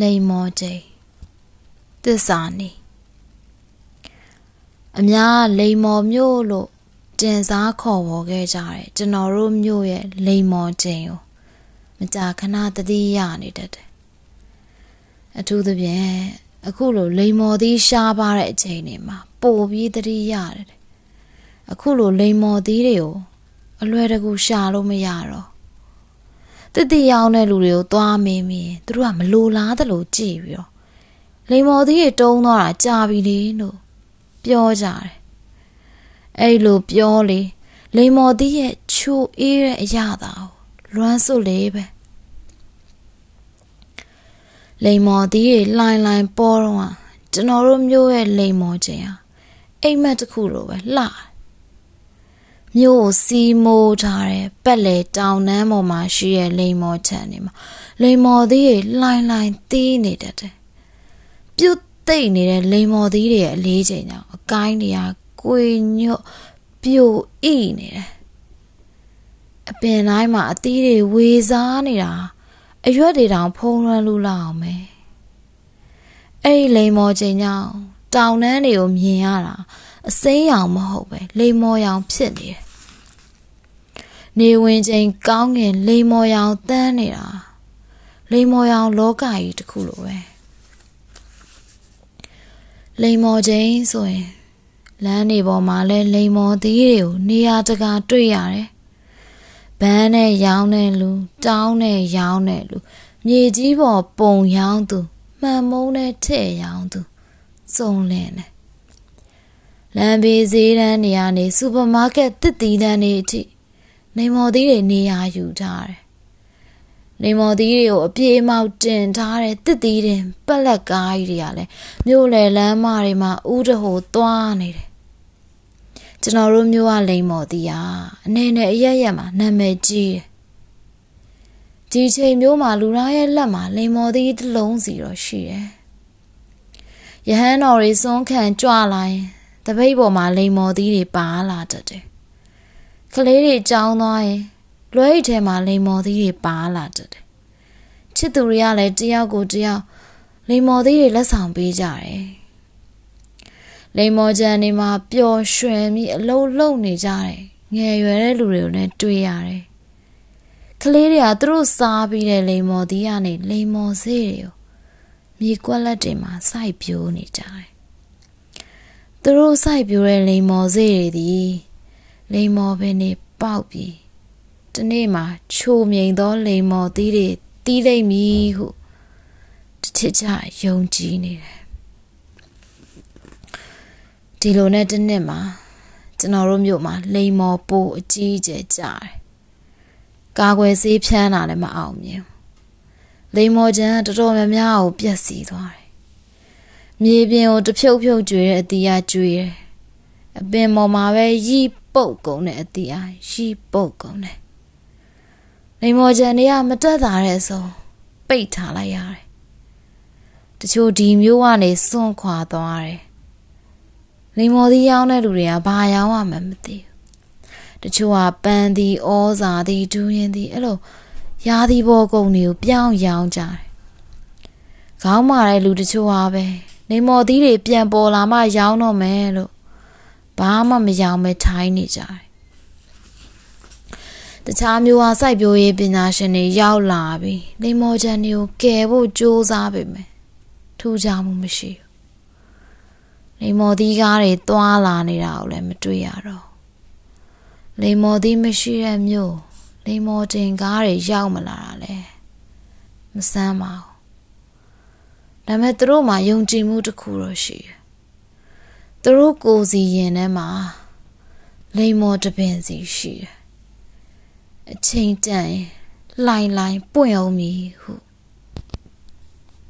လိမ်မောချိန်သစ္စာနီအများလိမ်မော်မျိုးလို့တင်စားခေါ်ဝေါ်ခဲ့ကြတယ်ကျွန်တော်တို့မျိုးရဲ့လိမ်မော်ချိန်ကိုမကြာခဏတတိယနေတတ်တယ်အထူးသဖြင့်အခုလိုလိမ်မော်သီးရှားပါတဲ့အချိန်တွေမှာပိုပြီးတတိရတယ်အခုလိုလိမ်မော်သီးတွေကိုအလွယ်တကူရှာလို့မရတော့ တတိယောင်းတဲ့လူတွေကိုသွားမင်းမင်းသူတို့ကမလိုလားသလိုကြည့်ပြီးတော့လိမ်မော်သီးတွေတုံးသွားတာကြာပြီလေလို့ပြောကြတယ်အဲ့လိုပြောလေလိမ်မော်သီးရဲ့ချိုအေးတဲ့အရာသာလွမ်းစွလေပဲလိမ်မော်သီးတွေလှိုင်းလှိုင်းပေါ်တော့ကျွန်တော်တို့မျိုးရဲ့လိမ်မော်ခြင်းဟာအိမ်မက်တစ်ခုလိုပဲလှ မြို့ကိုစီမိုးထားတဲ့ပက်လေတောင်နှမ်းပေါ်မှာရှိတဲ့လိမ်မော်ချန်နေမှာလိမ်မော်သီးတွေလှိုင်းလှိုင်းသီးနေတတ်တယ်ပြုတ်သိမ့်နေတဲ့လိမ်မော်သီးတွေရဲ့အလေးချိန်ကြောင့်အကိုင်းတွေကကိုညွတ်ပြိုဣနေတယ်အပင်တိုင်းမှာအသီးတွေဝေစားနေတာအရွက်တွေတောင်ဖုံးလွှမ်းလို့လောက်အောင်ပဲအဲ့ဒီလိမ်မော်ချိန်ကြောင့်တောင်နှန်းတွေကိုမြင်ရတာအစိမ်းရောင်မဟုတ်ပဲလိမ်မော်ရောင်ဖြစ်နေတယ် နေဝင်ချိန်ကောင်းငင်လိမ်မော်ရောင်တန်းနေတာလိမ်မော်ရောင်လောကကြီးတစ်ခုလိုပဲလိမ်မော်ချိန်ဆိုရင်လမ်းတွေပေါ်မှာလဲလိမ်မော်သီးတွေကိုနေရာတကာတွေ့ရတယ်ဘန်းနဲ့ရောင်းတဲ့လူတောင်းနဲ့ရောင်းတဲ့လူမြေကြီးပေါ်ပုံရောင်းသူမှန်မုံနဲ့ထဲ့ရောင်းသူစုံလင်တယ်လမ်းဘေးဈေးတန်းနေရာနေစူပါမားကတ်တစ်တီးတန်းနေအထိ နေမော်သီးတွေနေရာယူထားတယ်နေမော်သီးတွေကိုအပြေးမောက်တင်ထားတဲ့တစ်သီးတင်ပက်လက်ကားကြီးတွေကလည်းမြို့လေလမ်းမတွေမှာဥတဟိုသွားနေတယ်ကျွန်တော်တို့မျိုးကလိန်မော်သီးอ่ะအနေနဲ့အရရက်မှာနာမည်ကြီးတယ်ဒီချိန်မျိုးမှာလူသားရဲ့လက်မှာလိန်မော်သီးတစ်လုံးစီတော့ရှိတယ်ရဟန်းတော်တွေစွန်းခံကြွလာရင်တပိတ်ပေါ်မှာလိန်မော်သီးတွေပါလာတတ်တယ် ကလေးတွေကြောင်းသွားရင်လွဲအိတ်ထဲမှာလိန်မော်သီးတွေပါလာတတ်တယ်ချစ်သူတွေကလည်းတယောက်ကိုတယောက်လိန်မော်သီးတွေလက်ဆောင်ပေးကြတယ်လိန်မော်ကြံနေမှာပျော်ရွှင်ပြီးအလုံးလုံးနေကြတယ်ငယ်ရွယ်တဲ့လူတွေကိုလည်းတွေ့ရတယ်ကလေးတွေကသူတို့စားပြီးတဲ့လိန်မော်သီးကနေလိန်မော်ဆေးတွေကိုမြေကွက်လက်တွေမှာစိုက်ပြိုးနေကြတယ်သူတို့စိုက်ပြိုးတဲ့လိန်မော်ဆေးတွေဒီ လိန်မော်ပင်တွေပေါက်ပြီးတနေ့မှာချိုမြိန်သောလိန်မော်သီးတွေတီးလိမ့်မည်ဟုတချစ်ချယုံကြည်နေတယ်ဒီလိုနဲ့တနေ့မှာကျွန်တော်တို့မြို့မှာလိန်မော်ပိုးအကြီးအကျယ်ကြားတယ်ကာကွယ်ဆေးဖြန်းတာလည်းမအောင်မြင်လိန်မော်ကျန်တော်တော်များများကိုပြက်စီးသွားတယ်မြေပြင်ကိုတဖြုတ်ဖြုတ်ကျွေတဲ့အတီးအကျွေးတယ်အပင်ပေါ်မှာပဲရီး ပုတ်ကုန်တဲ့အတီးအရီးပုတ်ကုန်တယ်လိမ်မော်ကြံတွေကမတက်တာတဲ့ဆိုပိတ်ထားလိုက်ရတယ်တချို့ဒီမျိုးကနေစွန့်ခွာသွားတယ်လိမ်မော်သီးရောင်းတဲ့လူတွေကဘာရောင်းရမှမသိဘူးတချို့ကပန်းသီးဩဇာသီးဒူးရင်သီးအဲ့လိုရာသီပေါ်ကုန်တွေကိုပြောင်းရောင်းကြတယ်ခေါင်းမာတဲ့လူတချို့ဟာပဲလိမ်မော်သီးတွေပြန်ပေါ်လာမှရောင်းတော့မယ်လို့ ဘာမှမရောင်းမဲထိုင်းနေကြတယ်တခြားမျိုးအားစိုက်ပျိုးရေးပညာရှင်တွေရောက်လာပြီလိမ္မော်ချန်တွေကိုကယ်ဖို့ကြိုးစားပေမယ်ထူးခြားမှုမရှိဘူးလိမ္မော်သီးကားတွေသွားလာနေတာကိုလည်းမတွေ့ရတော့လိမ္မော်သီးမရှိတဲ့မျိုးလိမ္မော်တင်ကားတွေရောက်မလာတာလဲမဆန်းပါဘူးဒါပေမဲ့သူတို့မှာယုံကြည်မှုတစ်ခုတော့ရှိတယ် သူတို့ကိုယ်စီရင်ထဲမှာလိမ္မော်တပင်စီရှိတယ်အချိန်တန်လှိုင်လှိုင်ပွင့်အောင်မီဟု